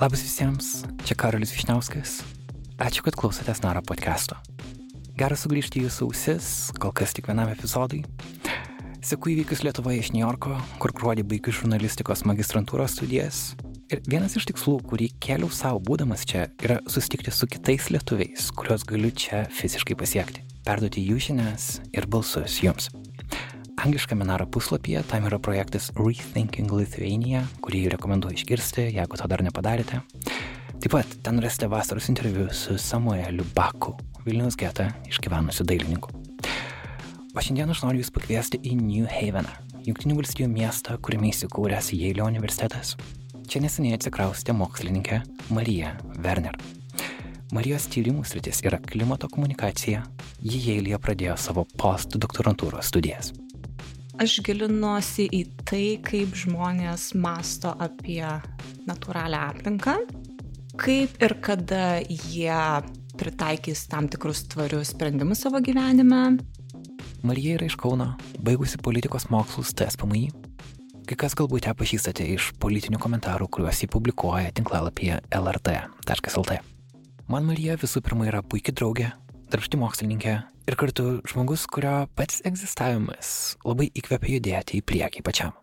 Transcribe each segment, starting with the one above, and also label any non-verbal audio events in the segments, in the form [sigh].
Labas visiems, čia Karolis Višniauskas. Ačiū, kad klausotės Naro podcast'o. Geras sugrįžti į jūsų ausis, kol kas tik vienam epizodui. Seku įvykius Lietuvoje iš New Yorko, kur gruodį baigiu žurnalistikos magistrantūros studijas. Ir vienas iš tikslų, kurį keliau savo būdamas čia, yra susitikti su kitais lietuviais, kuriuos galiu čia fiziškai pasiekti. Perduoti jų žinias ir balsus jums. Angliškame Naro puslapyje tam yra projektas Rethinking Lithuania, kurį rekomenduoju išgirsti, jeigu to dar nepadarėte. Taip pat ten rasite vasaros interviu su Samueliu Baku, Vilnius getą išgyvenusiu dailininku. O šiandien aš noriu Jūs pakviesti į New Haveną, Junktinių valstybių miestą, kuriame įsikūręs Yale universitetas. Čia neseniai atsikraustė mokslininkė Marija Werner. Marijos tyrimų sritis yra klimato komunikacija, ji Yale'e pradėjo savo postdoktorantūros studijas aš gilinuosi į tai, kaip žmonės masto apie natūralią aplinką, kaip ir kada jie pritaikys tam tikrus tvarius sprendimus savo gyvenime. Marija yra iš Kauno, baigusi politikos mokslus TSPMI. Kai kas galbūt ją pažįstate iš politinių komentarų, kuriuos jį publikuoja tinklalapyje lrt.lt. Man Marija visų pirma yra puikia draugė, darbšti mokslininkė ir kartu žmogus, kurio pats egzistavimas labai įkvepia judėti į priekį pačiam.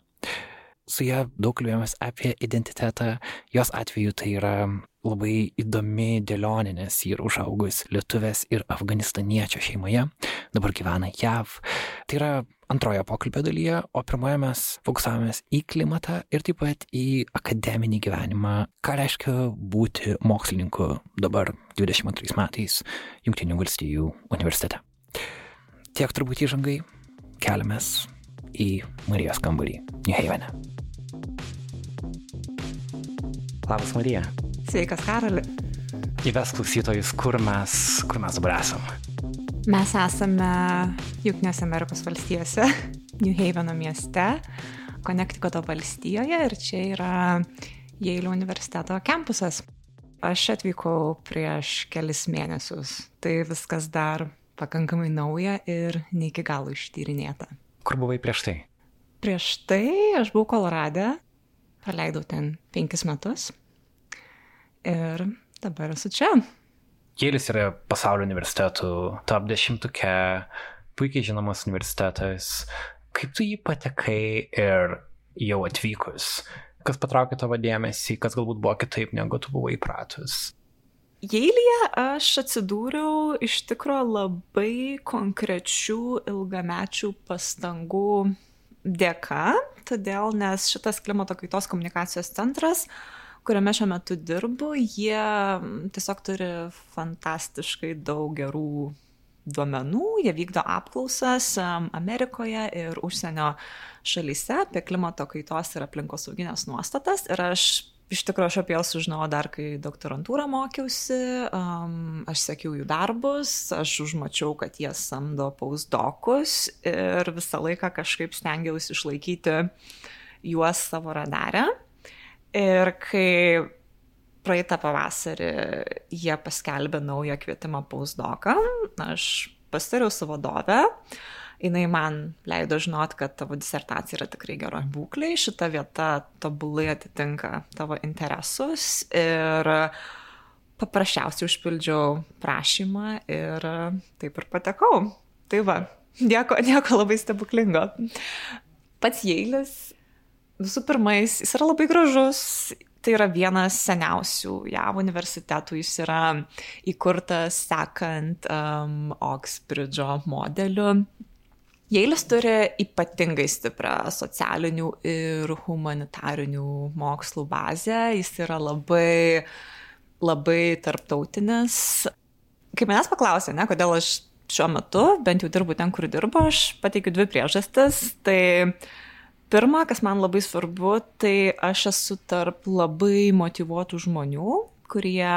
Su ją daug kalbėjomės apie identitetą, jos atveju tai yra labai įdomi dėlionė, nes ji yra užaugus lietuvės ir afganistaniečio šeimoje, dabar gyvena JAV. Tai yra antrojo pokalbio dalyje, o pirmoje mes fokusavomės į klimatą ir taip pat į akademinį gyvenimą, ką reiškia būti mokslininku dabar 22 metais Junktinių valstijų universitete. Tiek turbūt įžangai, keliamės į Marijos kambarį New Havene. Labas Marija. Sveikas, Karali. Įves klausytojus, kur mes, kur mes dabar esame. Mes esame Junktinėse Amerikos valstijose, [laughs] New Haveno mieste, Konektikoto valstijoje ir čia yra Yale universiteto kampusas. Aš atvykau prieš kelis mėnesius, tai viskas dar pakankamai nauja ir ne iki galo ištyrinėta. Kur buvai prieš tai? Prieš tai aš buvau Kolorade, praleidau ten penkis metus ir dabar esu čia. Jėlis yra pasaulio universitetų top dešimtuke, puikiai žinomas universitetas. Kaip tu jį patekai ir jau atvykus? Kas patraukė tavo dėmesį, kas galbūt buvo kitaip, negu tu buvai įpratus? Jeilyje aš atsidūriau iš tikro labai konkrečių ilgamečių pastangų dėka, todėl nes šitas klimato kaitos komunikacijos centras uh, kuriame šiuo metu dirbu, jie tiesiog turi fantastiškai daug gerų duomenų, jie vykdo apklausas Amerikoje ir užsienio šalyse apie klimato kaitos ir aplinkosauginės nuostatas. Ir aš iš tikrųjų aš apie juos sužinojau dar, kai doktorantūrą mokiausi, um, aš sekiau jų darbus, aš užmačiau, kad jie samdo pausdokus ir visą laiką kažkaip stengiausi išlaikyti juos savo radarę. Ir kai praeitą pavasarį jie paskelbė naują kvietimą pausdoką, aš pasitariau su vadove, jinai man leido žinot, kad tavo disertacija yra tikrai geroje būklėje, šita vieta tobulai atitinka tavo interesus ir paprasčiausiai užpildžiau prašymą ir taip ir patekau. Tai va, nieko, nieko labai stebuklingo. Pats Jeilis visų pirma, jis, yra labai gražus. Tai yra vienas seniausių JAV universitetų, jis yra įkurtas sekant um, Oxbridge'o modeliu. Jeilis turi ypatingai stiprią socialinių ir humanitarinių mokslų bazę, jis yra labai, labai tarptautinis. Kai manęs paklausė, ne, kodėl aš šiuo metu, bent jau dirbu ten, kur dirbu, aš pateikiu dvi priežastis. Tai uh, Pirma, kas man labai svarbu, tai aš esu tarp labai motivuotų žmonių, kurie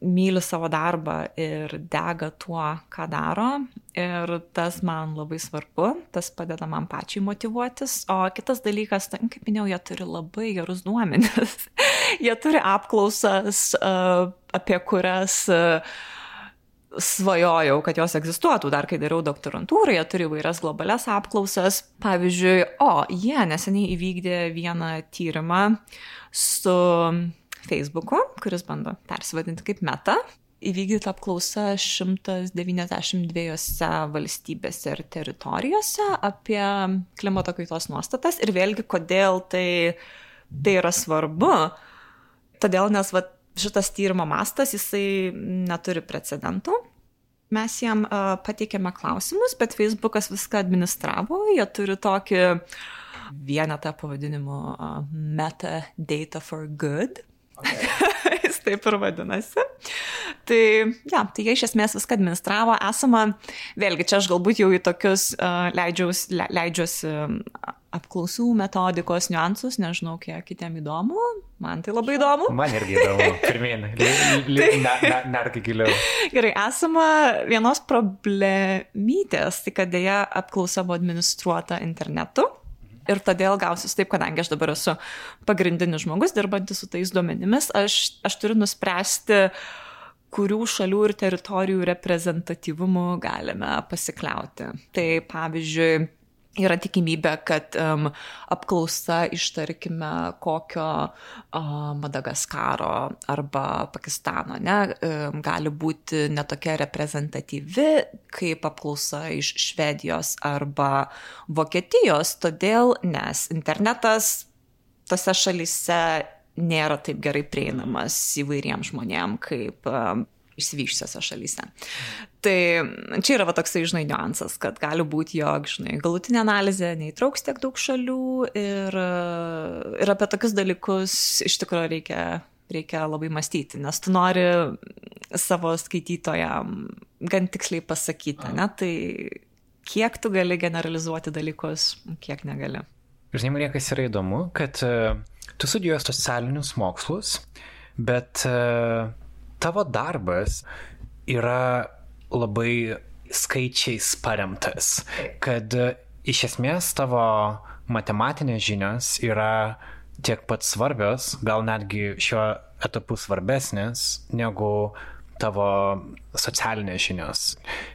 myli savo darbą ir dega tuo, ką daro. Ir tas man labai svarbu, tas padeda man pačiai motivuotis. O kitas dalykas, tai, kaip minėjau, jie turi labai gerus duomenis. [laughs] jie turi apklausas, apie kurias svajojau, kad jos egzistuotų dar, kai dariau doktorantūrą, jie turi įvairias globales apklausas. Pavyzdžiui, o, jie neseniai įvykdė vieną tyrimą su Facebooku, kuris bando persivadinti kaip meta. Įvykdyta apklausa 192 valstybėse ir teritorijose apie klimato kaitos nuostatas ir vėlgi, kodėl tai, tai yra svarbu. Todėl, nes va, šitas tyrimo mastas, jisai neturi precedentų. Mes jam uh, pateikėme klausimus, bet Facebookas viską administravo, jie turi tokį vienetą pavadinimu uh, Meta Data for Good. Okay. [laughs] Jis taip ir vadinasi. Tai, ja, tai jie iš esmės viską administravo. Esama, vėlgi, čia aš galbūt jau į tokius uh, leidžiaus, le, leidžiuosi apklausų metodikos niuansus, nežinau, kiek kitiem įdomu, man tai labai įdomu. Man irgi įdomu, [laughs] pirmin, netgi giliau. Gerai, esama vienos problemytės, tai kad dėja apklausa buvo administruota internetu. Ir todėl gausis taip, kadangi aš dabar esu pagrindinis žmogus dirbantis su tais duomenimis, aš, aš turiu nuspręsti, kurių šalių ir teritorijų reprezentatyvumu galime pasikliauti. Tai pavyzdžiui, yra tikimybė, kad um, apklausa iš, tarkime, kokio uh, Madagaskaro arba Pakistano ne, um, gali būti netokia reprezentatyvi kaip apklausa iš Švedijos arba Vokietijos, todėl nes internetas tose šalise nėra taip gerai prieinamas įvairiems žmonėms kaip um, išsivyščiusiose šalyse. Tai čia yra va, toksai, žinai, niuansas, kad gali būti, jog, žinai, galutinė analizė neįtrauks tiek daug šalių ir, ir apie tokius dalykus iš tikrųjų reikia, reikia labai mąstyti, nes tu nori savo skaitytojam gan tiksliai pasakyti, ne? Tai kiek tu gali generalizuoti dalykus, kiek negali. Žinai, man kas yra įdomu, kad uh, tu studijuoji socialinius mokslus, bet uh, tavo darbas yra labai skaičiais paremtas, kad iš esmės tavo matematinės žinios yra tiek pat svarbios, gal netgi šiuo etapu svarbesnės negu tavo socialinės žinios.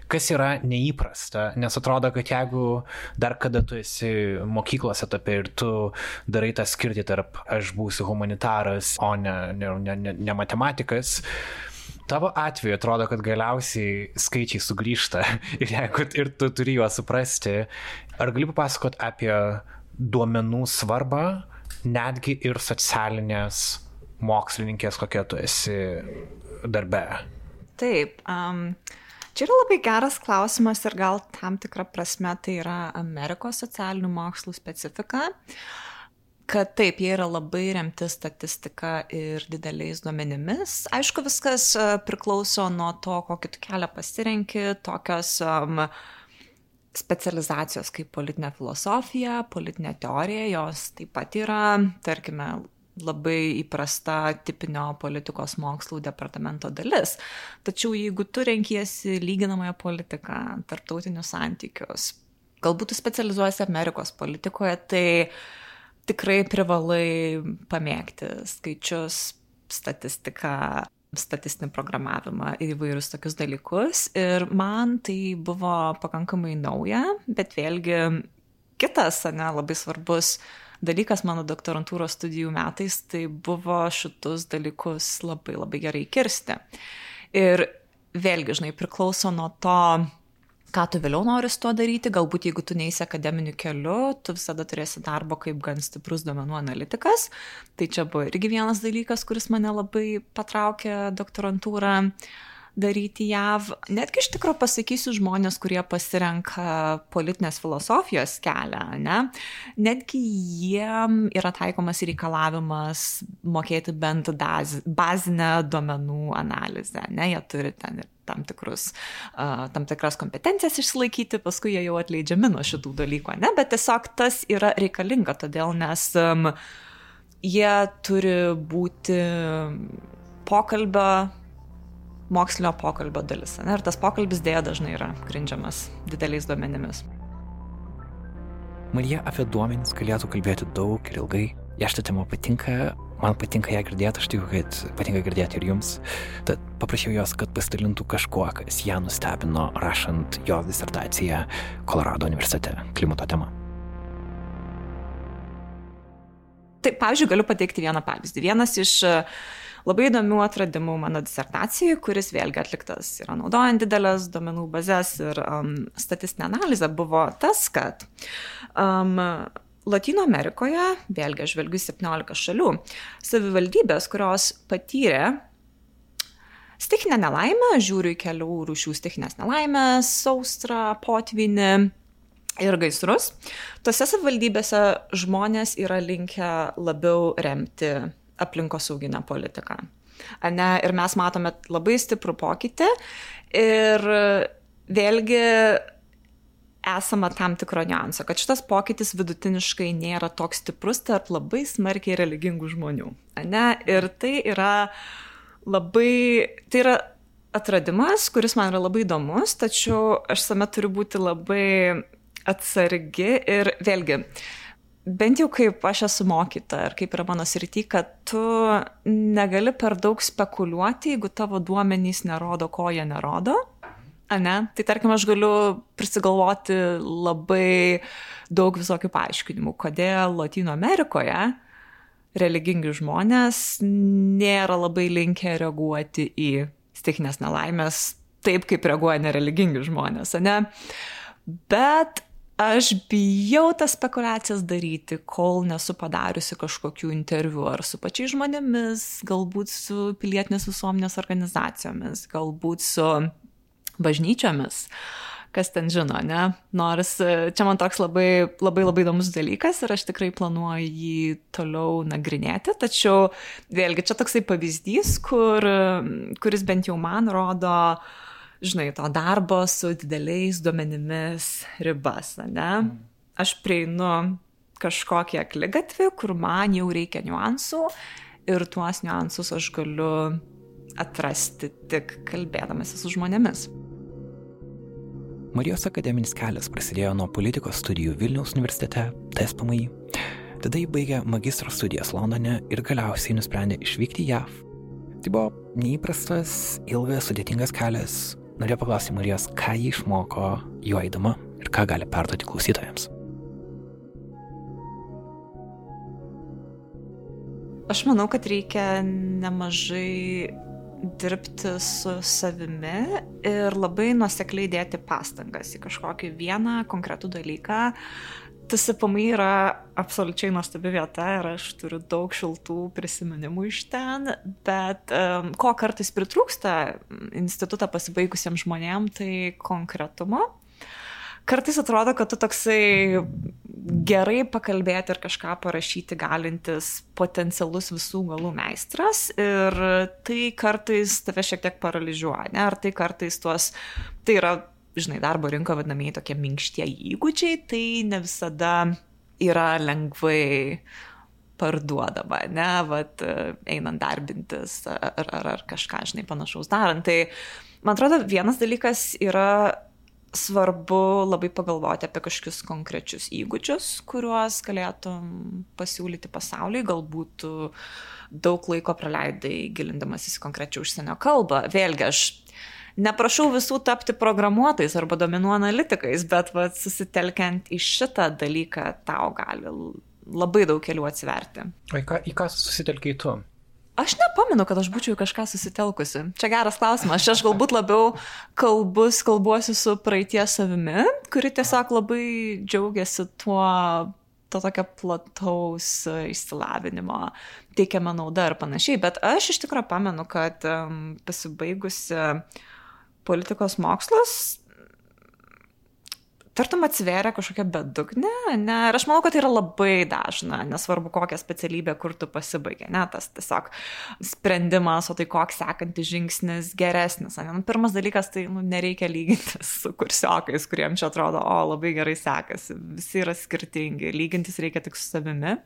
Kas yra neįprasta, nes atrodo, kad jeigu dar kada tu esi mokyklos etape ir tu darai tą skirtį tarp aš būsiu humanitaras, o ne, ne, ne, ne matematikas, Tavo atveju atrodo, kad galiausiai skaičiai sugrįžta [laughs] ir jeigu ir tu turi juos suprasti, ar gali papasakot apie duomenų svarbą, netgi ir socialinės mokslininkės, kokia tu esi darbe? Taip. Um... Čia yra labai geras klausimas ir gal tam tikrą prasme tai yra Amerikos socialinių mokslų specifika, kad taip, jie yra labai remti statistika ir dideliais duomenimis. Aišku, viskas e, priklauso nuo to, kokį tu kelią pasirenki, tokios um, specializacijos kaip politinė filosofija, politinė teorija, jos taip pat yra, tarkime, labai įprasta tipinio politikos mokslų departamento dalis. Tačiau jeigu tu renkiesi lyginamąją politiką, tarptautinius santykius, galbūt tu specializuojasi Amerikos politikoje, tai tikrai privalai pamėgti skaičius, statistiką, statistinį programavimą ir įvairius tokius dalykus. Ir man tai buvo pakankamai nauja, bet vėlgi kitas, ne, labai svarbus dalykas mano doktorantūros studijų metais, tai buvo šitus dalykus labai labai gerai kirsti. Ir vėlgi, žinai, priklauso nuo to, ką tu vėliau nori su tuo daryti, galbūt jeigu tu neįsi akademiniu keliu, tu visada turėsi darbo kaip gan stiprus duomenų analitikas. Tai čia buvo irgi vienas dalykas, kuris mane labai patraukė doktorantūrą. Uh, daryti JAV. Netgi iš tikrųjų pasakysiu žmonės, kurie pasirenka politinės filosofijos kelią, ne? netgi jiem yra taikomas reikalavimas mokėti bent bazinę duomenų analizę, ne? jie turi ten ir tam, tikrus, uh, tam tikras kompetencijas išsilaikyti, paskui jie jau atleidžiami nuo šitų dalykų, ne? bet tiesiog tas yra reikalinga, todėl nes um, jie turi būti pokalbio mokslinio pokalbio dalis. Ne? Ir tas pokalbis dėja dažnai yra grindžiamas dideliais duomenimis. Marija apie duomenys galėtų kalbėti daug ir ilgai. Jei šitą temą patinka, man patinka ją girdėti, aš tikiu, kad patinka girdėti ir jums. Tad paprašiau jos, kad pasidalintų kažkuo, kas ją nustebino rašant jo disertaciją Kolorado universitete klimato tema. Tai, pavyzdžiui, galiu pateikti vieną pavyzdį. Vienas iš labai įdomių atradimų mano disertacijai, kuris vėlgi atliktas yra naudojant didelės duomenų bazės ir um, statistinę analizę, buvo tas, kad um, Latino Amerikoje, vėlgi aš žvelgiu 17 šalių, savivaldybės, kurios patyrė stichinę nelaimę, žiūriu į kelių rūšių stichinės nelaimės, saustrą, potvinį ir gaisrus, tose savivaldybėse žmonės yra linkę labiau remti aplinkosauginę politiką. Ne, ir mes matome labai stiprų pokytį ir vėlgi esama tam tikro niuanso, kad šitas pokytis vidutiniškai nėra toks stiprus tarp labai smarkiai religingų žmonių. Ne? Ir tai yra labai, tai yra atradimas, kuris man yra labai įdomus, tačiau aš same turiu būti labai atsargi ir vėlgi, bent jau kaip aš esu mokyta ir kaip yra mano srity, kad tu negali per daug spekuliuoti, jeigu tavo duomenys nerodo, ko jie nerodo. Ane? Tai tarkim, aš galiu prisigalvoti labai daug visokių paaiškinimų, kodėl Latino Amerikoje religingi žmonės nėra labai linkę reaguoti į stichinės nelaimės taip, kaip reaguoja nereligingi žmonės, ne? Bet aš bijau tas spekulacijas daryti, kol nesu padariusi kažkokių interviu ar su pačiais žmonėmis, galbūt su pilietinės visuomenės organizacijomis, galbūt su bažnyčiomis kas ten žino, ne? Nors e, čia man toks labai, labai, labai įdomus dalykas ir aš tikrai planuoju jį toliau nagrinėti, tačiau vėlgi čia toksai pavyzdys, kur, kuris bent jau man rodo, žinai, to darbo su dideliais duomenimis ribas, ne? Aš prieinu kažkokį akligatvį, kur man jau reikia niuansų ir tuos niuansus aš galiu atrasti tik kalbėdamasi su žmonėmis. Marijos akademinis kelias prasidėjo nuo politikos studijų Vilniaus universitete, TSPMI. Tada jį baigė magistro studijas Londone ir galiausiai nusprendė išvykti į JAV. Tai buvo neįprastas, ilgas, sudėtingas kelias. Norėjau paklausti Marijos, ką jį išmoko jo eidama ir ką gali perduoti klausytojams. Aš manau, kad reikia nemažai dirbti su savimi ir labai nuosekliai dėti pastangas į kažkokį vieną konkretų dalyką. TSPMI yra absoliučiai nuostabi vieta ir aš turiu daug šiltų prisiminimų iš ten, bet um, ko kartais pritrūksta institutą pasibaigusiems žmonėms, tai konkretumo kartais atrodo, kad tu toksai gerai pakalbėti ir kažką parašyti galintis potencialus visų galų meistras ir tai kartais tave šiek tiek paralyžiuoja, ne? Ar tai kartais tuos, tai yra, žinai, darbo rinko vadinamieji tokie minkštieji įgūdžiai, tai ne visada yra lengvai parduodama, ne, vat, einant darbintis ar, ar, ar kažką, žinai, panašaus darant. Tai, man atrodo, vienas dalykas yra svarbu labai pagalvoti apie kažkokius konkrečius įgūdžius, kuriuos galėtum pasiūlyti pasauliui, galbūt daug laiko praleidai gilindamasis į konkrečią užsienio kalbą. Vėlgi, aš neprašau visų tapti programuotojais arba domenų analitikais, bet va, susitelkiant į šitą dalyką tau gali labai daug kelių atsiverti. O į ką, į ką susitelkiai tu? Aš nepamenu, kad aš būčiau kažką susitelkusi. Čia geras klausimas. Aš, aš galbūt labiau kalbus, kalbuosiu su praeities savimi, kuri tiesiog labai džiaugiasi tuo, to tokio plataus išsilavinimo, teikiama nauda ir panašiai. Bet aš iš tikrųjų pamenu, kad um, pasibaigusi politikos mokslas, tartum atsveria kažkokia bedugnė, ne, ir aš manau, kad tai yra labai dažna, nesvarbu kokią specialybę, kur tu pasibaigė, ne, tas tiesiog sprendimas, o tai koks sekantis žingsnis geresnis. Ne, nu, pirmas dalykas, tai nu, nereikia lygintis su kursiokais, kuriems čia atrodo, o labai gerai sekasi, visi yra skirtingi, lygintis reikia tik su savimi.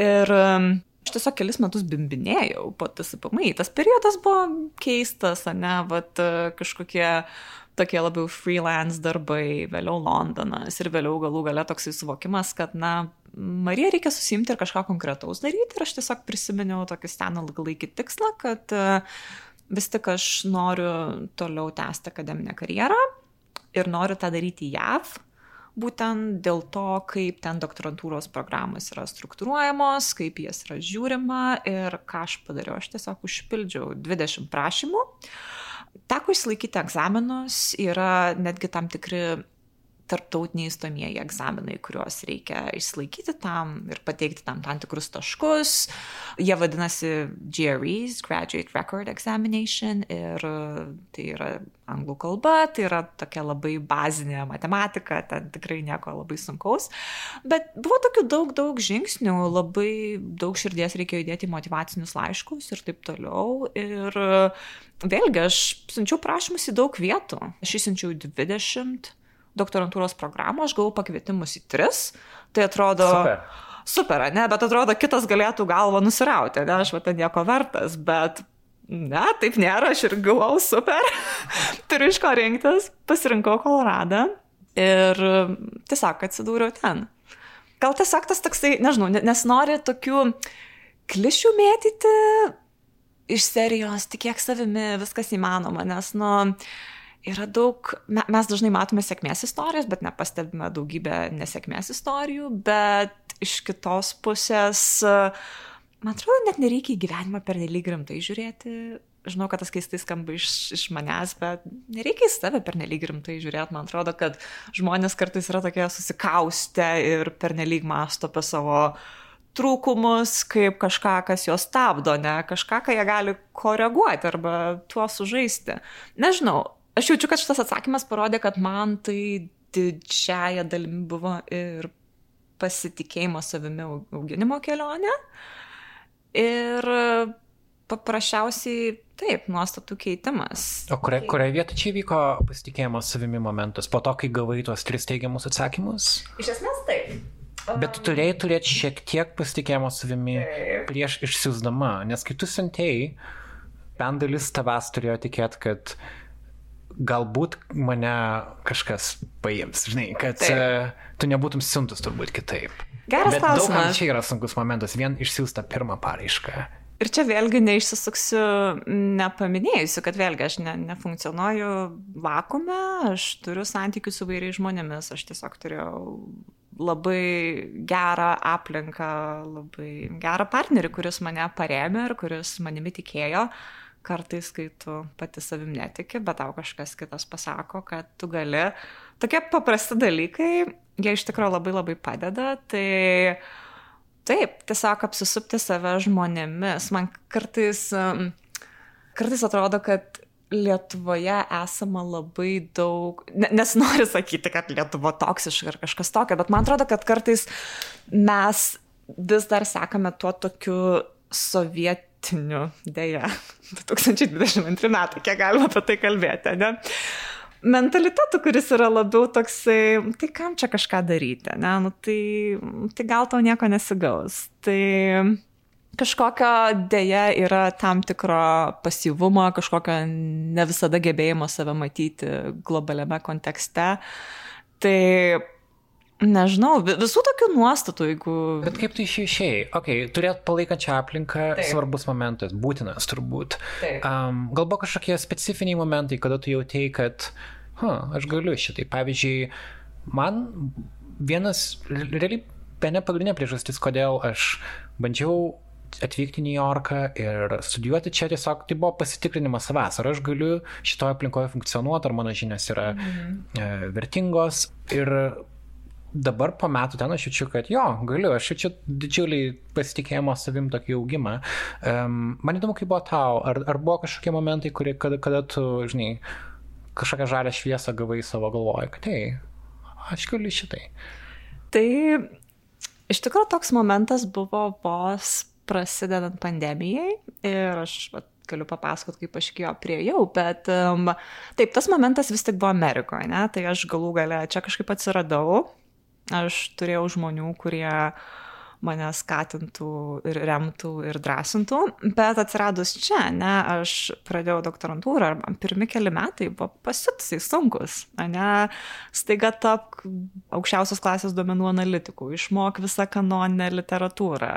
Ir um, Aš tiesiog kelis metus bimbinėjau po TSPMI. Tas periodas buvo keistas, ne, vat kažkokie tokie labiau freelance darbai, vėliau Londonas ir vėliau galų gale toksai suvokimas, kad, na, Marija reikia susimti ir kažką konkretaus daryti. Ir aš tiesiog prisiminiau tokį seną ilgalaikį tikslą, kad e, vis tik aš noriu toliau tęsti akademinę karjerą ir noriu tą daryti JAV. Būtent dėl to, kaip ten doktorantūros programos yra struktūruojamos, kaip jas yra žiūrima ir ką aš padariau. Aš tiesiog užpildžiau 20 prašymų. Teko išlaikyti egzaminus, yra netgi tam tikri tarptautiniai stomieji egzaminai, kuriuos reikia išlaikyti tam ir pateikti tam tam tikrus taškus. Jie vadinasi GREs, Graduate Record Examination, ir tai yra anglų kalba, tai yra tokia labai bazinė matematika, ten tikrai nieko labai sunkaus. Bet buvo tokių daug, daug žingsnių, labai daug širdies reikėjo įdėti motivacinius laiškus ir taip toliau. Ir vėlgi, aš siunčiau prašymus į daug vietų. Aš įsiunčiau 20 doktorantūros programą, aš gavau pakvietimus į tris. Tai atrodo... Super. Super, ne, bet atrodo, kitas galėtų galvą nusirauti, ne, aš va ten nieko vertas, bet ne, taip nėra, aš ir gavau super. [laughs] Turiu iš ko rinktis, pasirinkau Koloradą ir tiesiog atsidūriau ten. Gal tiesiog tas toksai, nežinau, nes nori tokių klišių mėtyti iš serijos, tikėk savimi, viskas įmanoma, nes, nu, yra daug, mes dažnai matome sėkmės istorijas, bet nepastebime daugybę nesėkmės istorijų, bet iš kitos pusės, man atrodo, net nereikia į gyvenimą per nelyg rimtai žiūrėti. Žinau, kad tas keistai skamba iš, iš manęs, bet nereikia į save per nelyg rimtai žiūrėti. Man atrodo, kad žmonės kartais yra tokie susikaustę ir per nelyg masto apie savo trūkumus, kaip kažką, kas juos stabdo, ne kažką, ką jie gali koreguoti arba tuo sužaisti. Nežinau, aš jaučiu, kad šitas atsakymas parodė, kad man tai didžiaja dalimi buvo ir pasitikėjimo savimi auginimo kelionė. Ir paprasčiausiai taip, nuostatų keitimas. O kurioje kuria vietoje čia vyko pasitikėjimo savimi momentas? Po to, kai gavai tuos tris teigiamus atsakymus? Iš esmės taip. Bet tu turėjai turėti šiek tiek pasitikėjimo savimi taip. prieš išsiusdama, nes kai tu siuntėjai, bent dalis tavęs turėjo tikėti, kad uh, galbūt mane kažkas paims, žinai, kad Taip. uh, tu nebūtum siuntus turbūt kitaip. Geras Bet klausimas. Čia yra sunkus momentas, vien išsiųsta pirmą paraišką. Ir čia vėlgi neišsisuksiu, nepaminėjusiu, kad vėlgi aš ne, nefunkcionuoju vakume, aš turiu santykių su vairiais žmonėmis, aš tiesiog turėjau labai gerą aplinką, labai gerą partnerį, kuris mane paremė ir kuris manimi tikėjo. Uh, kartais, kai tu pati savim netiki, bet tau kažkas kitas pasako, kad tu gali. Tokie paprasti dalykai, jie iš tikrųjų labai labai padeda. Tai taip, tiesiog apsisupti save žmonėmis. Man kartais, kartais atrodo, kad Lietuvoje esama labai daug, nes noriu sakyti, kad Lietuva toksiška ar kažkas tokio, bet man atrodo, kad kartais mes vis dar sekame tuo tokiu sovietiniu politiniu, dėja, 2022 metai, kiek galima apie tai kalbėti, ne? Mentalitetu, kuris yra labiau toksai, tai kam čia kažką daryti, ne? Nu, tai, tai gal tau nieko nesigaus. Tai kažkokio dėja yra tam tikro pasyvumo, kažkokio ne visada gebėjimo save matyti globaliame kontekste. Tai Nežinau, visų tokių nuostatų, jeigu... Bet kaip tu išėjai? Ok, turėt palaikančią aplinką Taip. svarbus momentas, būtinas turbūt. Taip. Um, gal buvo kažkokie specifiniai momentai, kada tu jautėjai, kad, huh, aš galiu šitai. Pavyzdžiui, man vienas, realiai, bene pagrindinė priežastis, kodėl aš bandžiau atvykti į New Yorką ir studijuoti čia tiesiog tai buvo pasitikrinimas savęs, ar aš galiu šitoje aplinkoje funkcionuoti, ar mano žinios yra mhm. e, vertingos. Ir dabar po metų ten aš jaučiu, kad jo, galiu, aš jaučiu didžiulį pasitikėjimo savim tokį augimą. Um, man įdomu, kaip buvo tau, ar, ar buvo kažkokie momentai, kurie, kada, kada tu, žinai, kažkokią žalę šviesą gavai savo galvoje, kad, hei, aš galiu šitai. Tai iš tikrųjų toks momentas buvo vos prasidedant pandemijai ir aš vat, galiu papasakot, kaip aš iki jo priejau, bet um, taip, tas momentas vis tik buvo Amerikoje, ne? tai aš galų gale čia kažkaip atsiradau, Aš turėjau žmonių, kurie mane skatintų ir remtų ir drąsintų. Bet atsiradus čia, ne, aš pradėjau doktorantūrą, pirmi keli metai buvo pasitusiai sunkus, ne, staiga tapk aukščiausios klasės duomenų analitikų, išmok visą kanoninę literatūrą,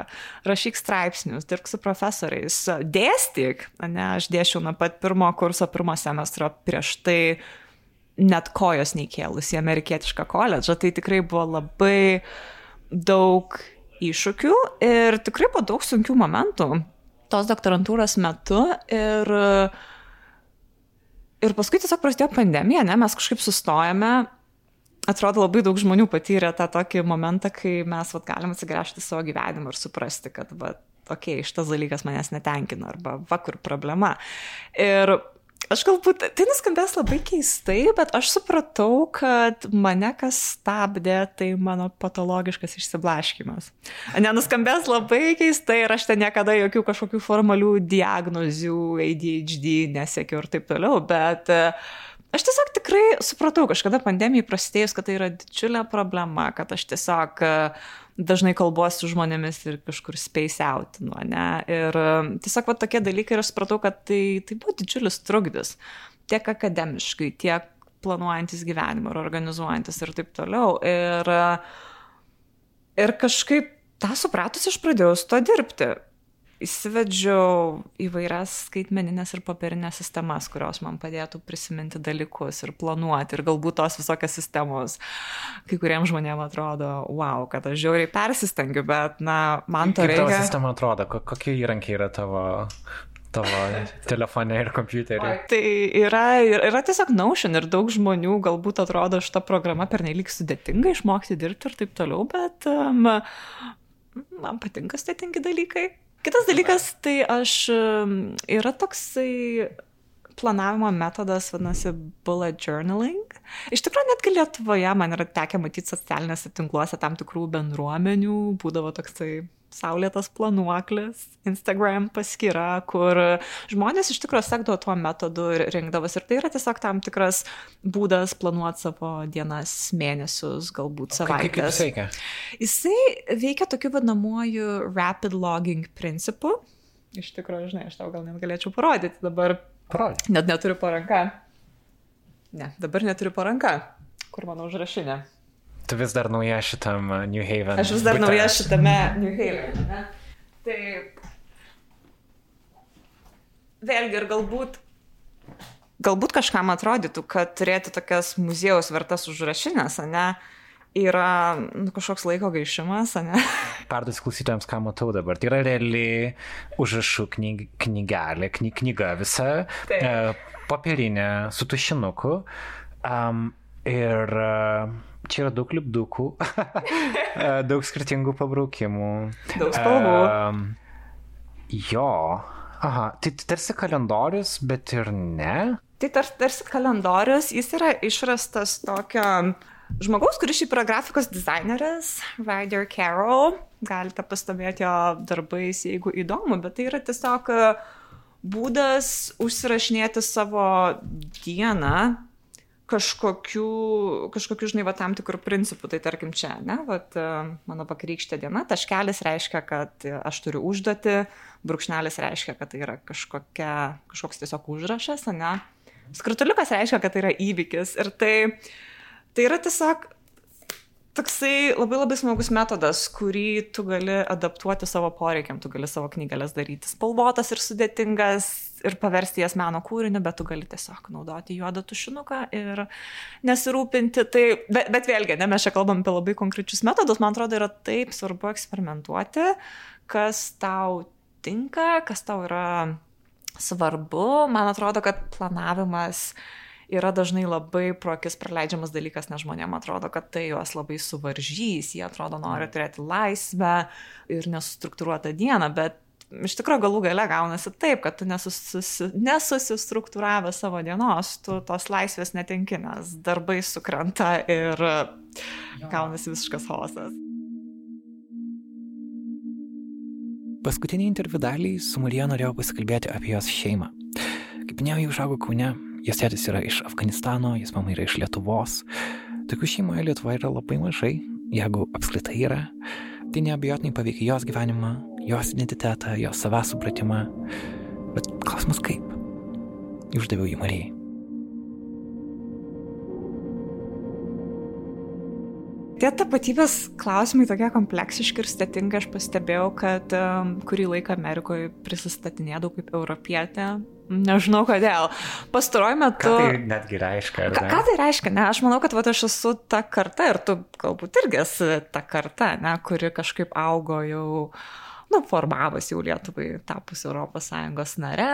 rašyk straipsnius, dirbk su profesoriais, dėstyk, ne, aš dėšiau nuo pat pirmo kurso, pirmo semestro prieš tai net kojos neįkėlus į amerikietišką koledžą, tai tikrai buvo labai daug iššūkių ir tikrai buvo daug sunkių momentų tos doktorantūros metu ir, ir paskui tiesiog prasidėjo pandemija, ne, mes kažkaip sustojame, atrodo labai daug žmonių patyrė tą tokį momentą, kai mes vat, galim atsigręžti savo gyvenimą ir suprasti, kad, va, okei, okay, šitas dalykas manęs netenkina arba va kur problema. Ir Aš galbūt, tai nuskambės labai keistai, bet aš supratau, kad mane kas stabdė, tai mano patologiškas išsiblaškimas. Nenuskambės labai keistai ir aš ten niekada jokių kažkokių formalių diagnozių, ADHD nesiekiu ir taip toliau, bet aš tiesiog tikrai supratau kažkada pandemijai prasidėjus, kad tai yra didžiulė problema, kad aš tiesiog uh, dažnai kalbuosi su žmonėmis ir kažkur space out, nu, ne? Ir um, tiesiog va tokie dalykai ir aš supratau, kad tai, tai buvo didžiulis trukdis. Tiek akademiškai, tiek planuojantis gyvenimą ir organizuojantis ir taip toliau. Ir, ir kažkaip tą supratus aš pradėjau su to dirbti įsivedžiau įvairias skaitmeninės ir popierinės sistemas, kurios man padėtų prisiminti dalykus ir planuoti. Ir galbūt tos visokios sistemos kai kuriems žmonėms atrodo, wow, kad aš žiauriai persistengiu, bet, na, man to reikia. Kaip tavo sistema atrodo? Kokie įrankiai yra tavo tavo telefone ir kompiuterį. Tai yra, yra tiesiog Notion ir daug žmonių galbūt atrodo šitą programą pernelyg sudėtinga išmokti dirbti ir taip toliau, bet um, man patinka sudėtingi dalykai. Kitas dalykas, tai aš yra toksai planavimo metodas, vadinasi, bullet journaling. Iš tikrųjų, netgi Lietuvoje man yra tekę matyti socialinėse tinkluose tam tikrų bendruomenių, būdavo toksai saulėtas planuoklis, Instagram paskyra, kur žmonės iš tikrųjų sekdavo tuo metodu ir rinkdavosi. Ir tai yra tiesiog tam tikras būdas planuoti savo dienas, mėnesius, galbūt savaitės. Kaip, jis veikia? Jisai veikia tokiu vadinamuoju rapid logging principu. Iš tikrųjų, žinai, aš tau gal net galėčiau parodyti dabar. Parodyti. Net neturiu paranką. Ne, dabar neturiu paranką. Kur mano užrašinė? Tu vis dar nauja šitam uh, New Haven. Aš vis dar bute. nauja šitame New Haven. Ne? Tai vėlgi ir galbūt, galbūt kažkam atrodytų, kad turėti tokias muziejaus vertas užrašinės, ne, yra nu, kažkoks laiko gaišimas, ne? [laughs] Perduosiu klausytojams, ką matau dabar. Tai yra reali užrašų knyg, knygelė, kny, knyga visa, e, popierinė, su tušinuku. Um, ir uh, čia yra daug lipdukų, [laughs] daug skirtingų pabraukimų. Daug spalvų. Uh, jo. Aha, tai tarsi kalendorius, bet ir ne. Tai tar, tarsi kalendorius, jis yra išrastas tokio žmogaus, kuris šiaip yra grafikos dizaineris, Ryder Carroll. Galite pastebėti jo darbais, jeigu įdomu, bet tai yra tiesiog būdas užsirašinėti savo dieną kažkokių, kažkokių, žinai, va, tam tikrų principų. Tai tarkim čia, ne, va, mano vakarykštė diena, taškelis reiškia, kad aš turiu užduoti, brūkšnelis reiškia, kad tai yra kažkokia, kažkoks tiesiog užrašas, ne. Skrutuliukas reiškia, kad tai yra įvykis. Ir tai, tai yra tiesiog toksai labai labai smagus metodas, kurį tu gali adaptuoti savo poreikiam, tu gali savo knygelės daryti spalvotas ir sudėtingas ir paversti jas meno kūriniu, bet tu gali tiesiog naudoti juodą tušinuką ir nesirūpinti. Tai, bet, bet vėlgi, ne, mes čia kalbam apie labai konkrečius metodus, man atrodo, yra taip svarbu eksperimentuoti, kas tau tinka, kas tau yra svarbu. Man atrodo, kad planavimas yra dažnai labai pro akis praleidžiamas dalykas, nes žmonėms atrodo, kad tai juos labai suvaržys, jie atrodo nori mm. turėti laisvę ir nesustruktūruotą dieną, bet iš tikrųjų galų gale gaunasi taip, kad tu nesusi, nesusistruktūravę savo dienos, tu tos laisvės netenki, nes darbai sukrenta ir gaunasi visiškas chaosas. Paskutinį interviu dalį su Marija norėjau pasikalbėti apie jos šeimą. Kaip minėjau, ji užaugo Kaune, Jos tėtis yra iš Afganistano, jos mama yra iš Lietuvos. Tokių šeimoje Lietuvoje yra labai mažai, jeigu apskritai yra. Tai neabejotinai paveikia jos gyvenimą, jos identitetą, jos savęs supratimą. Bet klausimas kaip? Uždaviau jį Marijai. Tie tapatybės klausimai tokie kompleksiški ir sudėtingi, aš pastebėjau, kad um, kurį laiką Amerikoje prisistatinėdavau kaip europietė. Nežinau kodėl. Pastaruoju metu. Ką tai netgi reiškia? Ką, ką tai reiškia? Ne, aš manau, kad va, aš esu ta karta ir tu galbūt irgi esi ta karta, ne, kuri kažkaip augo jau nu, formavosi jau Lietuvai tapus ES nare,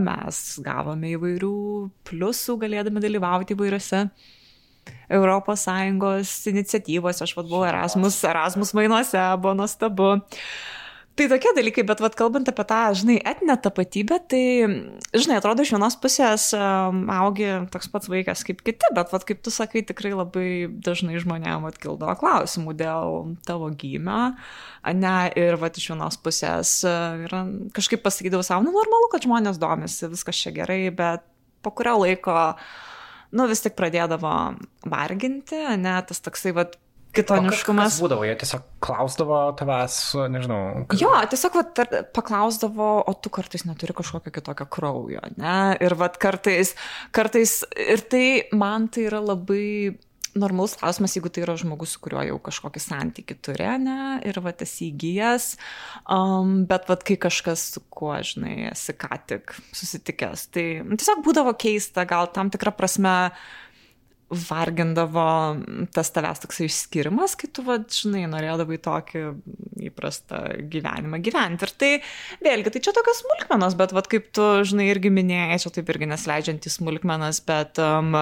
mes gavome įvairių pliusų galėdami dalyvauti įvairiose ES iniciatyvos, aš vad buvau Erasmus, Erasmus mainuose, buvo nuostabu. Tai tokie dalykai, bet vad kalbant apie tą, žinai, etinę tapatybę, tai, žinai, atrodo, iš vienos pusės um, augi toks pats vaikas kaip kiti, bet vad kaip tu sakai, tikrai labai dažnai žmonėm atkildavo klausimų dėl tavo gymio, ne, ir vad iš vienos pusės uh, yra, kažkaip pasakydavau savo, nu, normalu, kad žmonės domisi, viskas čia gerai, bet po kurio laiko nu vis tik pradėdavo varginti, ne, tas toksai, vad, kitoniškumas. Būdavo, jie tiesiog klausdavo tavęs, nežinau. Kad... Jo, tiesiog vat, paklausdavo, o tu kartais neturi kažkokio kitokio kraujo, ne? Ir vat kartais, kartais, ir tai man tai yra labai normalus klausimas, jeigu tai yra žmogus, su kuriuo jau kažkokį santykių turi, ne, ir va tas įgyjas, um, bet va kai kažkas, su kuo, žinai, esi ką tik susitikęs, tai tiesiog būdavo keista, gal tam tikrą prasme vargindavo tas tavęs toks išskirimas, kai tu, va, žinai, norėdavai tokį įprastą gyvenimą gyventi. Ir tai, vėlgi, tai čia tokios smulkmenos, bet, va, kaip tu, žinai, irgi minėjai, čia taip irgi nesleidžiant į smulkmenas, bet um,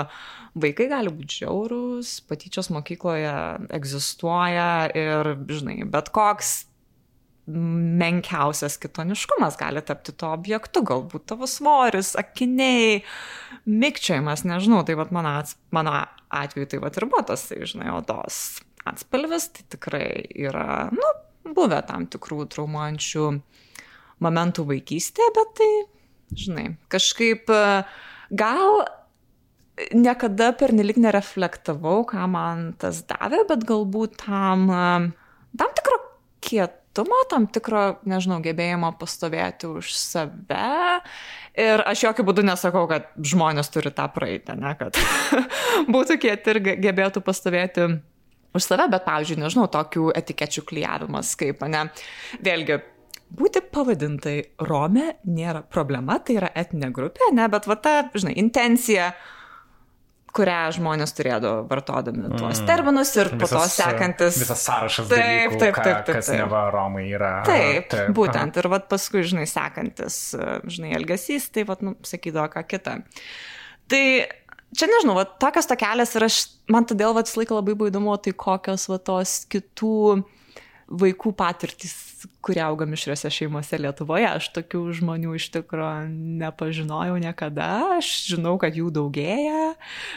vaikai gali būti žiaurūs, patyčios mokykloje egzistuoja ir, žinai, bet koks menkiausias kitoniškumas gali tapti to objektu, galbūt tavo svoris, akiniai, mikčiojimas, nežinau, tai vat mano, mano atveju tai vat ir buvo tas, tai, žinai, odos atspalvis, tai tikrai yra, nu, buvę tam tikrų traumuojančių momentų vaikystėje, bet tai, žinai, kažkaip gal niekada pernelik nereflektavau, ką man tas davė, bet galbūt tam, tam tikro kiet kietumo, tam tikro, nežinau, gebėjimo pastovėti už save. Ir aš jokių būdų nesakau, kad žmonės turi tą praeitę, ne, kad [laughs] būtų kieti ir gebėtų pastovėti už save, bet, pavyzdžiui, nežinau, tokių etikečių klyjavimas, kaip, ne, vėlgi, būti pavadintai Rome nėra problema, tai yra etinė grupė, ne, bet va ta, žinai, intencija kurią žmonės turėdavo vartodami tuos mm. terminus ir po visas, to sekantis. Visas sąrašas. Taip, dalykų, taip, taip, taip. Kas neva Romai yra. Taip, taip būtent. Ir vat paskui, žinai, sekantis, žinai, elgesys, tai, vat, nu, sakydavo ką kitą. Tai čia nežinau, vat, tokios tokelės ir aš, man todėl, vat, visą laiką labai buvo įdomu, tai kokios, vat, tos kitų vaikų patirtis, kurie auga mišriose šeimose Lietuvoje. Aš tokių žmonių iš tikrųjų nepažinojau niekada, aš žinau, kad jų daugėja,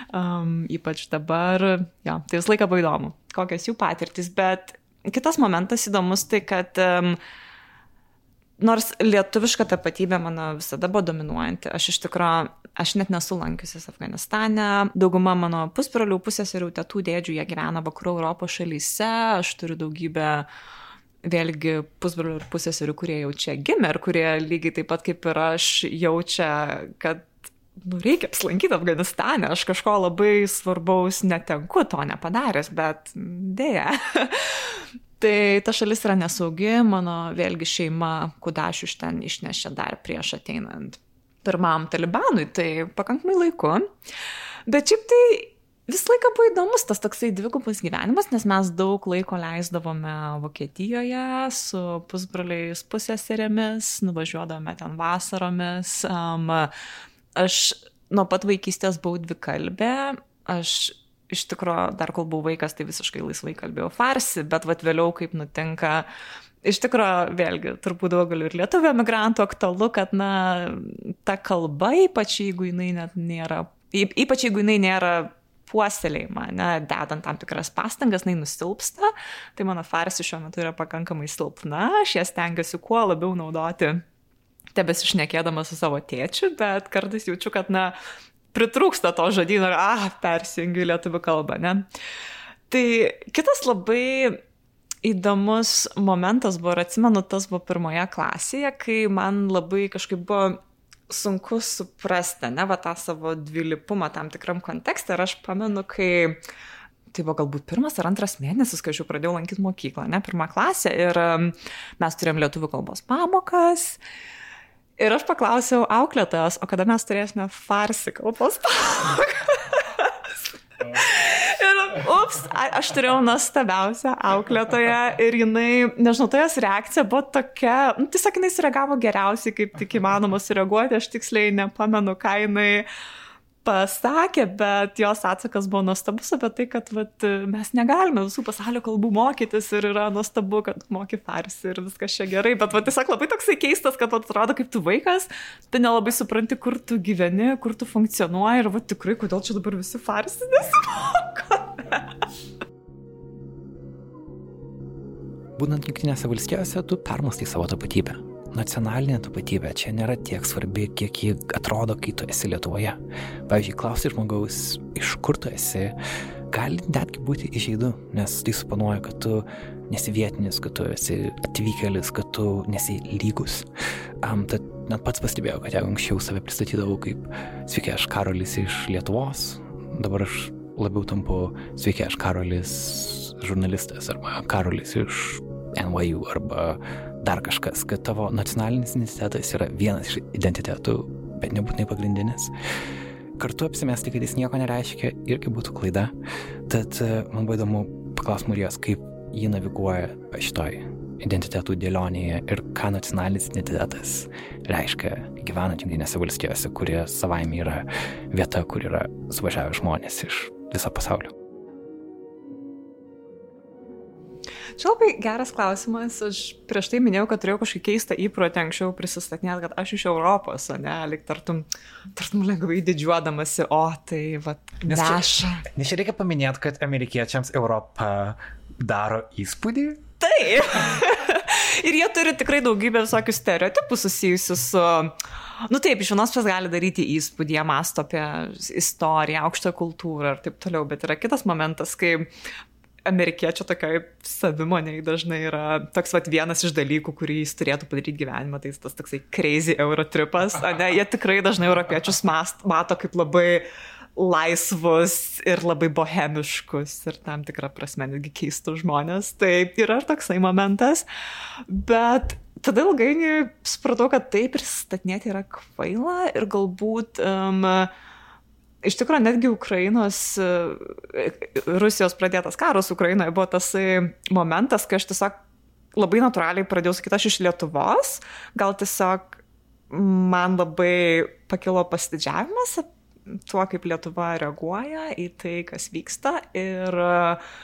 um, ypač dabar, jo, tai visą laiką buvo įdomu, kokios jų patirtis, bet kitas momentas įdomus tai, kad um, nors lietuviška tapatybė mano visada buvo dominuojanti, aš iš tikrųjų, aš net nesu lankiusis Afganistane, dauguma mano pusbrolių, pusėserių, tėtų dėdžių, jie gyvena vakarų Europos šalyse, aš turiu daugybę vėlgi pusbrolių ir pusėserių, kurie jau čia gimė ir kurie lygiai taip pat kaip ir aš jaučia, kad nu, reikia apsilankyti Afganistane, aš kažko labai svarbaus netenku, to nepadaręs, bet dėja. [laughs] Tai ta šalis yra nesaugi, mano vėlgi šeima kudašių iš ten išnešė dar prieš ateinant pirmam talibanui, tai pakankamai laiku. Bet šiaip tai visą laiką buvo įdomus tas toksai dvigubas gyvenimas, nes mes daug laiko leisdavome Vokietijoje su pusbroliais pusėserėmis, nuvažiuodavome ten vasaromis. Um, aš nuo pat vaikystės buvau dvikalbė, aš iš tikrųjų, dar kol buvau vaikas, tai visiškai laisvai kalbėjau farsi, bet vat vėliau kaip nutinka, iš tikrųjų, vėlgi, turbūt daugeliu ir lietuvių emigrantų aktualu, kad, na, ta kalba, ypač jeigu jinai net nėra, ypač jeigu jinai nėra puoselėjimą, ne, dedant tam tikras pastangas, jinai nusilpsta, tai mano farsi šiuo metu yra pakankamai silpna, aš ją stengiuosi kuo labiau naudoti tebesišnekėdama su savo tėčiu, bet kartais jaučiu, kad, na, pritrūksta to žodyno ir, ah, persijungiu į lietuvių kalbą, ne? Tai kitas labai įdomus momentas buvo, ir atsimenu, tas buvo pirmoje klasėje, kai man labai kažkaip buvo sunku suprasti, ne, va tą savo dvilypumą tam tikram kontekste. Ir aš pamenu, kai tai buvo galbūt pirmas ar antras mėnesis, kai aš jau pradėjau lankyti mokyklą, ne, pirmą klasę. Ir mes turėjom lietuvių kalbos pamokas. Ir aš paklausiau auklėtojas, o kada mes turėsime farsi kalbos pamokas. Ir, ups, aš turėjau nuostabiausią auklėtoją ir jinai, nežinau, tai jos reakcija buvo tokia, nu, tiesiog jinai sureagavo geriausiai, kaip tik įmanoma sureaguoti, aš tiksliai nepamenu, ką jinai pasakė, bet jos atsakas buvo nuostabus apie tai, kad vat, mes negalime visų pasaulio kalbų mokytis ir yra nuostabu, kad moky farsi ir viskas čia gerai, bet vat, tiesiog labai toksai keistas, kad vat, atrodo kaip tu vaikas, tu nelabai supranti, kur tu gyveni, kur tu funkcionuoji ir vat, tikrai, kodėl čia dabar visi farsi nesimokome. Būnant Junktinėse valstijose, tu permastai savo tapatybę nacionalinė tapatybė čia nėra tiek svarbi, kiek ji atrodo, kai tu esi Lietuvoje. Pavyzdžiui, klausi žmogaus, iš kur tu esi, gali netgi būti išeidu, nes tai suponuoja, kad tu nesi vietinis, kad tu esi atvykėlis, kad tu nesi lygus. Um, tad net pats pastebėjau, kad jeigu anksčiau save pristatydavau kaip sveiki, aš Karolis iš Lietuvos, dabar aš labiau tampu sveiki, aš Karolis žurnalistas arba Karolis iš NYU arba dar kažkas, kad tavo nacionalinis identitetas yra vienas iš identitetų, bet nebūtinai pagrindinis. Kartu apsimesti, kad jis nieko nereiškia, irgi būtų klaida. Tad e, man buvo įdomu paklausti Marijos, kaip ji naviguoja šitoj identitetų dėlionėje ir ką nacionalinis identitetas reiškia gyvenant Junktinėse valstijose, kurie savaime yra vieta, kur yra suvažiavę žmonės iš viso pasaulio. Čia labai geras klausimas. Aš prieš tai minėjau, kad turėjau kažkokį keistą įprotį anksčiau prisistatinėti, kad aš iš Europos, o ne, lik tartum, tartum lengvai didžiuodamasi, o tai va, neša. Nes čia reikia paminėti, kad amerikiečiams Europą daro įspūdį. Taip. [laughs] Ir jie turi tikrai daugybę visokių stereotipų susijusių su... Nu taip, iš vienos pusės gali daryti įspūdį, jie masto apie istoriją, aukštą kultūrą ir taip toliau, bet yra kitas momentas, kai amerikiečio tokioj savimoniai dažnai yra toks vat, vienas iš dalykų, kurį jis turėtų padaryti gyvenime, tai tas toksai crazy eurotripas. Ne, jie tikrai dažnai europiečius mast, mato kaip labai laisvus ir labai bohemiškus ir tam tikrą prasme netgi keistus žmonės. Tai yra ir toksai momentas. Bet tada ilgainiui supratau, kad taip pristatinėti yra kvaila ir galbūt um, iš tikrųjų netgi Ukrainos, e, Rusijos pradėtas karas Ukrainoje buvo tas momentas, kai aš tiesiog labai natūraliai pradėjau sakyti, aš iš Lietuvos, gal tiesiog man labai pakilo pasididžiavimas tuo, kaip Lietuva reaguoja į tai, kas vyksta. Ir uh,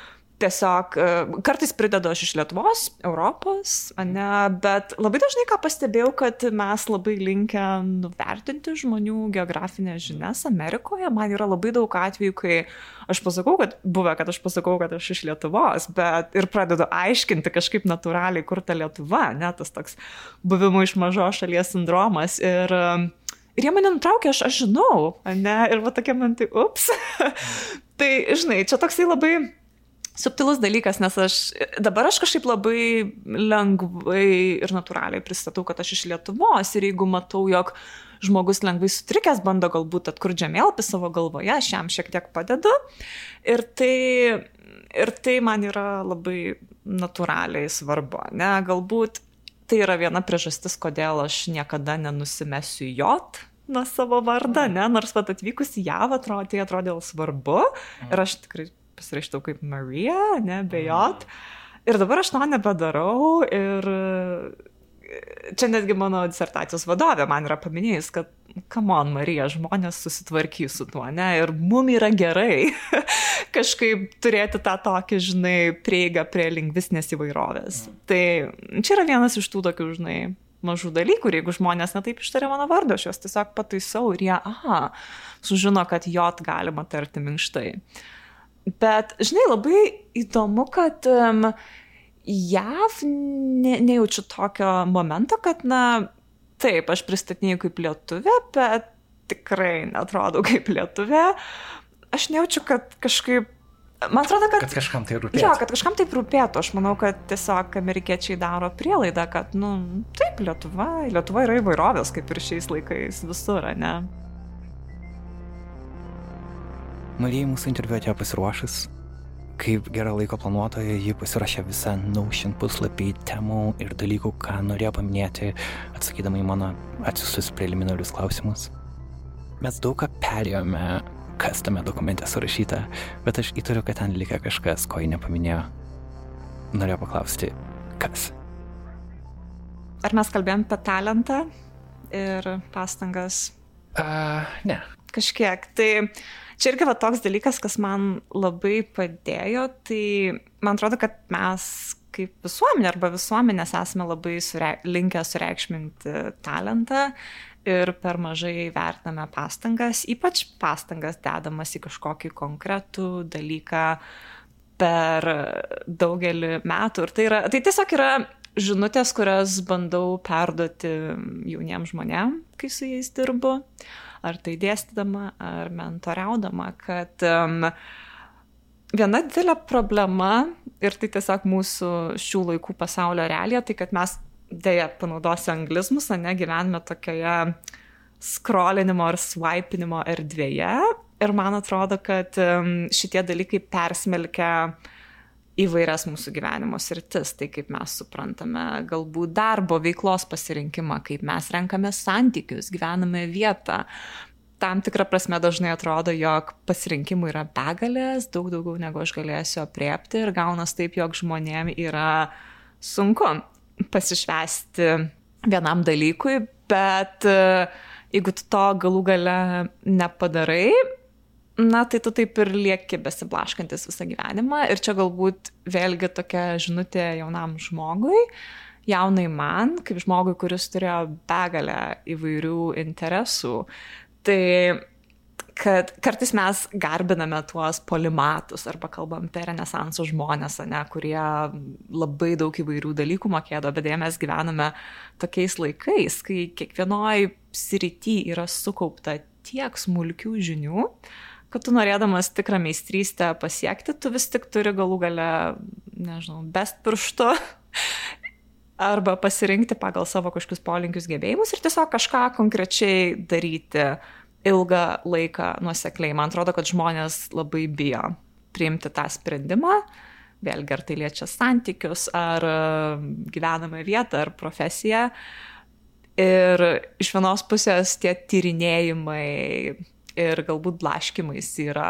tiesiog e, kartais pridedu aš iš Lietuvos, Europos, ne, bet labai dažnai ką pastebėjau, kad mes labai linkę nuvertinti žmonių geografinės žinias Amerikoje. Man yra labai daug atvejų, kai aš pasakau, kad buvę, kad aš pasakau, kad aš iš Lietuvos, bet ir pradedu aiškinti kažkaip natūraliai, kur ta Lietuva, ne, tas toks buvimo iš mažos šalies sindromas. Ir, Ir jie mane nutraukė, aš, aš žinau, ne, ir va tokia man tai, ups. [laughs] tai, žinai, čia toksai labai subtilus dalykas, nes aš dabar aš kažkaip labai lengvai ir natūraliai pristatau, kad aš iš Lietuvos ir jeigu matau, jog žmogus lengvai sutrikęs bando galbūt atkurti žemėlapį savo galvoje, aš jam šiek tiek padedu. Ir tai, ir tai man yra labai natūraliai svarbu. Ne? Galbūt tai yra viena priežastis, kodėl aš niekada nenusimesiu jot nuo savo vardą, ne? nors pat atvykus į JAV atrodė, tai atrodė svarbu ir aš tikrai pasirašytau kaip Marija, ne, bejot. Ir dabar aš to nebedarau ir čia netgi mano disertacijos vadovė man yra paminėjus, kad, come on, Marija, žmonės susitvarkys su tuo, ne, ir mum yra gerai [laughs] kažkaip turėti tą tokį, žinai, prieigą prie lingvistinės įvairovės. Mm. Tai čia yra vienas iš tų tokių, žinai, mažų dalykų ir jeigu žmonės netaip ištarė mano vardą, aš juos tiesiog pataisau ir jie, aha, sužino, kad jot galima tarti minkštai. Uh, Bet, žinai, labai įdomu, kad um, JAV ne, nejaučiu tokio momento, kad, na, taip, aš pristatinėjau kaip lietuvė, bet tikrai netrodau kaip lietuvė. Aš nejaučiu, kad kažkaip Man atrodo, kad... Kad kažkam tai rūpėtų. Jo, kad kažkam taip rūpėtų. Aš manau, kad tiesiog amerikiečiai daro prielaidą, kad, nu, taip, Lietuva, Lietuva yra įvairovės, kaip ir šiais laikais visur, ne? Marijai mūsų interviu atėjo pasiruošus. Kaip gera laiko planuotoja, ji pasirašė visą Notion puslapį temų ir dalykų, ką norėjo paminėti, atsakydama į mano atsiustus preliminarius klausimus. Mes daug ką perėjome, kas tame dokumente surašyta, bet aš įtariu, kad ten likę kažkas, ko ji nepaminėjo. Norėjau paklausti, kas. Ar mes kalbėjom apie talentą ir pastangas? Uh, ne. Kažkiek. Tai čia irgi va toks dalykas, kas man labai padėjo, tai man atrodo, kad mes kaip visuomenė arba visuomenės esame labai sure, linkę sureikšminti talentą ir per mažai vertiname pastangas, ypač pastangas dedamas į kažkokį konkretų dalyką per daugelį metų. Ir tai, yra, tai tiesiog yra žinutės, kurias bandau perduoti jauniems žmonėms, kai su jais dirbu, ar tai dėstydama, ar mentoriaudama, kad um, viena didelė problema, ir tai tiesiog mūsų šių laikų pasaulio realija, tai kad mes dėja panaudosiu anglizmus, o ne gyvename tokioje skrolinimo ar swipinimo erdvėje. Ir man atrodo, kad um, šitie dalykai persmelkia įvairias mūsų gyvenimo sritis, tai kaip mes suprantame galbūt darbo veiklos pasirinkimą, kaip mes renkame santykius, gyvename vietą. Tam tikrą prasme dažnai atrodo, jog pasirinkimų yra begalės, daug daugiau negu aš galėsiu apriepti ir gaunas taip, jog žmonėm yra sunku pasišvesti vienam dalykui, bet e, jeigu tu to galų gale nepadarai, na tai tu taip ir lieki besiblaškantis visą gyvenimą. Ir čia galbūt vėlgi tokia žinutė jaunam žmogui, jaunai man, kaip žmogui, kuris turėjo begalę įvairių interesų. Tai kad kartais mes garbiname tuos polimatus arba kalbam apie renesanso žmonės, ne, kurie labai daug įvairių dalykų mokėdo, bet dėja mes gyvename tokiais laikais, kai kiekvienoj srity yra sukaupta tiek smulkių žinių, kad tu norėdamas tikrą meistrystę pasiekti, tu vis tik turi galų gale, nežinau, best pirštu [laughs] arba pasirinkti pagal savo kažkokius polinkius gebėjimus ir tiesiog kažką konkrečiai daryti ilgą laiką nuosekliai. Man atrodo, kad žmonės labai bijo priimti tą sprendimą, vėlgi ar tai liečia santykius, ar um, gyvenamą vietą, ar profesiją. Ir iš vienos pusės tie tyrinėjimai ir galbūt blaškimais yra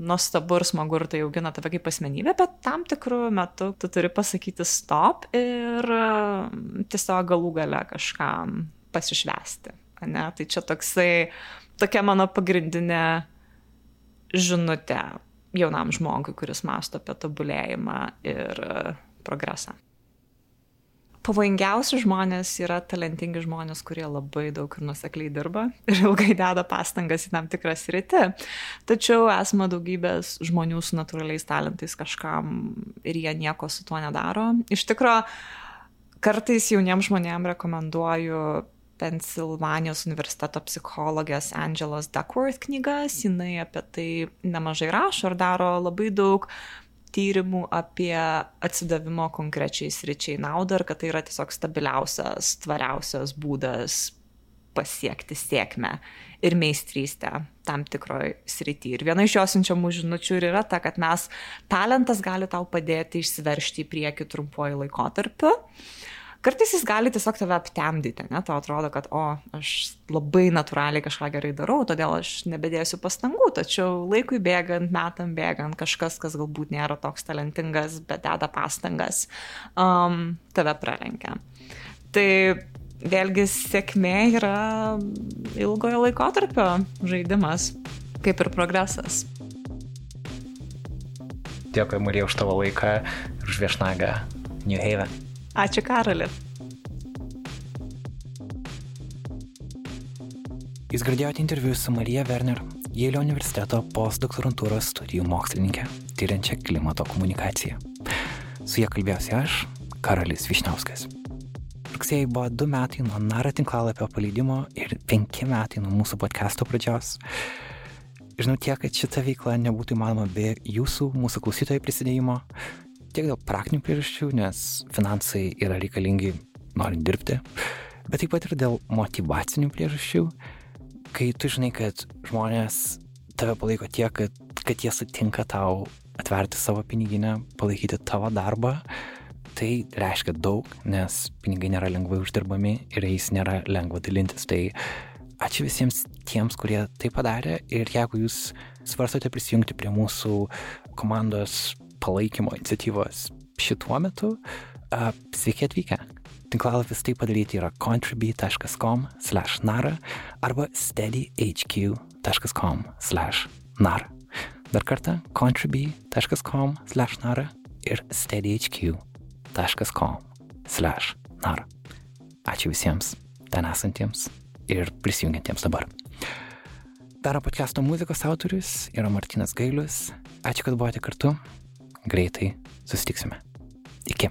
nuostabu ir smagu ir tai augina tave kaip asmenybę, bet tam tikrų metų tu turi pasakyti stop ir um, tiesiog galų gale kažkam pasišvesti. Ne? Tai čia toksai tokia mano pagrindinė žinutė jaunam žmogui, kuris masto apie tobulėjimą ir progresą. Pavojingiausi žmonės yra talentingi žmonės, kurie labai daug ir nusekliai dirba ir ilgai deda pastangas į tam tikrą sritį. Tačiau esama daugybės žmonių su natūraliais talentais kažkam ir jie nieko su tuo nedaro. Iš tikrųjų, kartais jauniems žmonėms rekomenduoju Pensilvanijos universiteto psichologės Angelos Duckworth knygas. Jinai apie tai nemažai rašo ir daro labai daug tyrimų apie atsidavimo konkrečiai sričiai naudą ir kad tai yra tiesiog stabiliausias, tvariausias būdas pasiekti sėkmę ir meistrystę tam tikroj srity. Ir viena iš jos siunčiamų žinučių ir yra ta, kad mes talentas gali tau padėti išsiveršti į priekį trumpuoju laikotarpiu. Kartais jis gali tiesiog tave aptemdyti, ne, tau atrodo, kad, o, aš labai natūraliai kažką gerai darau, todėl aš nebedėsiu pastangų, tačiau laikui bėgant, metam bėgant, kažkas, kas galbūt nėra toks talentingas, bet deda pastangas, um, tave pralenkia. Tai vėlgi sėkmė yra ilgojo laikotarpio žaidimas, kaip ir progresas. Dėkui, Marija, už tavo laiką ir už viešnagą New Haven. Ačiū, Karoli. Jūs girdėjote interviu su Marija Werner, Jėlio universiteto postdoktorantūros studijų mokslininkė, tyriančia klimato komunikaciją. Su ja kalbėjausi aš, Karolis Višnauskas. Rugsėjai buvo du metai nuo Nara tinklalapio paleidimo ir penki metai nuo mūsų podcast'o pradžios. Žinau tiek, kad šita veikla nebūtų įmanoma be jūsų, mūsų klausytojų prisidėjimo. Tiek dėl praktinių priežasčių, nes finansai yra reikalingi norint dirbti, bet taip pat ir dėl motivacinių priežasčių, kai tu žinai, kad žmonės tave palaiko tiek, kad, kad jie sutinka tau atverti savo piniginę, palaikyti tavo darbą, tai reiškia daug, nes pinigai nėra lengvai uždirbami ir jais nėra lengva dalintis. Tai ačiū visiems tiems, kurie tai padarė ir jeigu jūs svarstote prisijungti prie mūsų komandos palaikymo iniciatyvos šituo metu, uh, sveiki atvykę. Tinklalapis tai padaryti yra contribui.com slash nara arba steadyhq.com slash nara. Dar kartą contribui.com slash nara ir steadyhq.com www.nara.com nara. Ačiū visiems ten esantiems ir prisijungiantiems dabar. Daro podcast'o muzikos autorius yra Martinas Gailius. Ačiū, kad buvote kartu greitai susitiksime. Iki.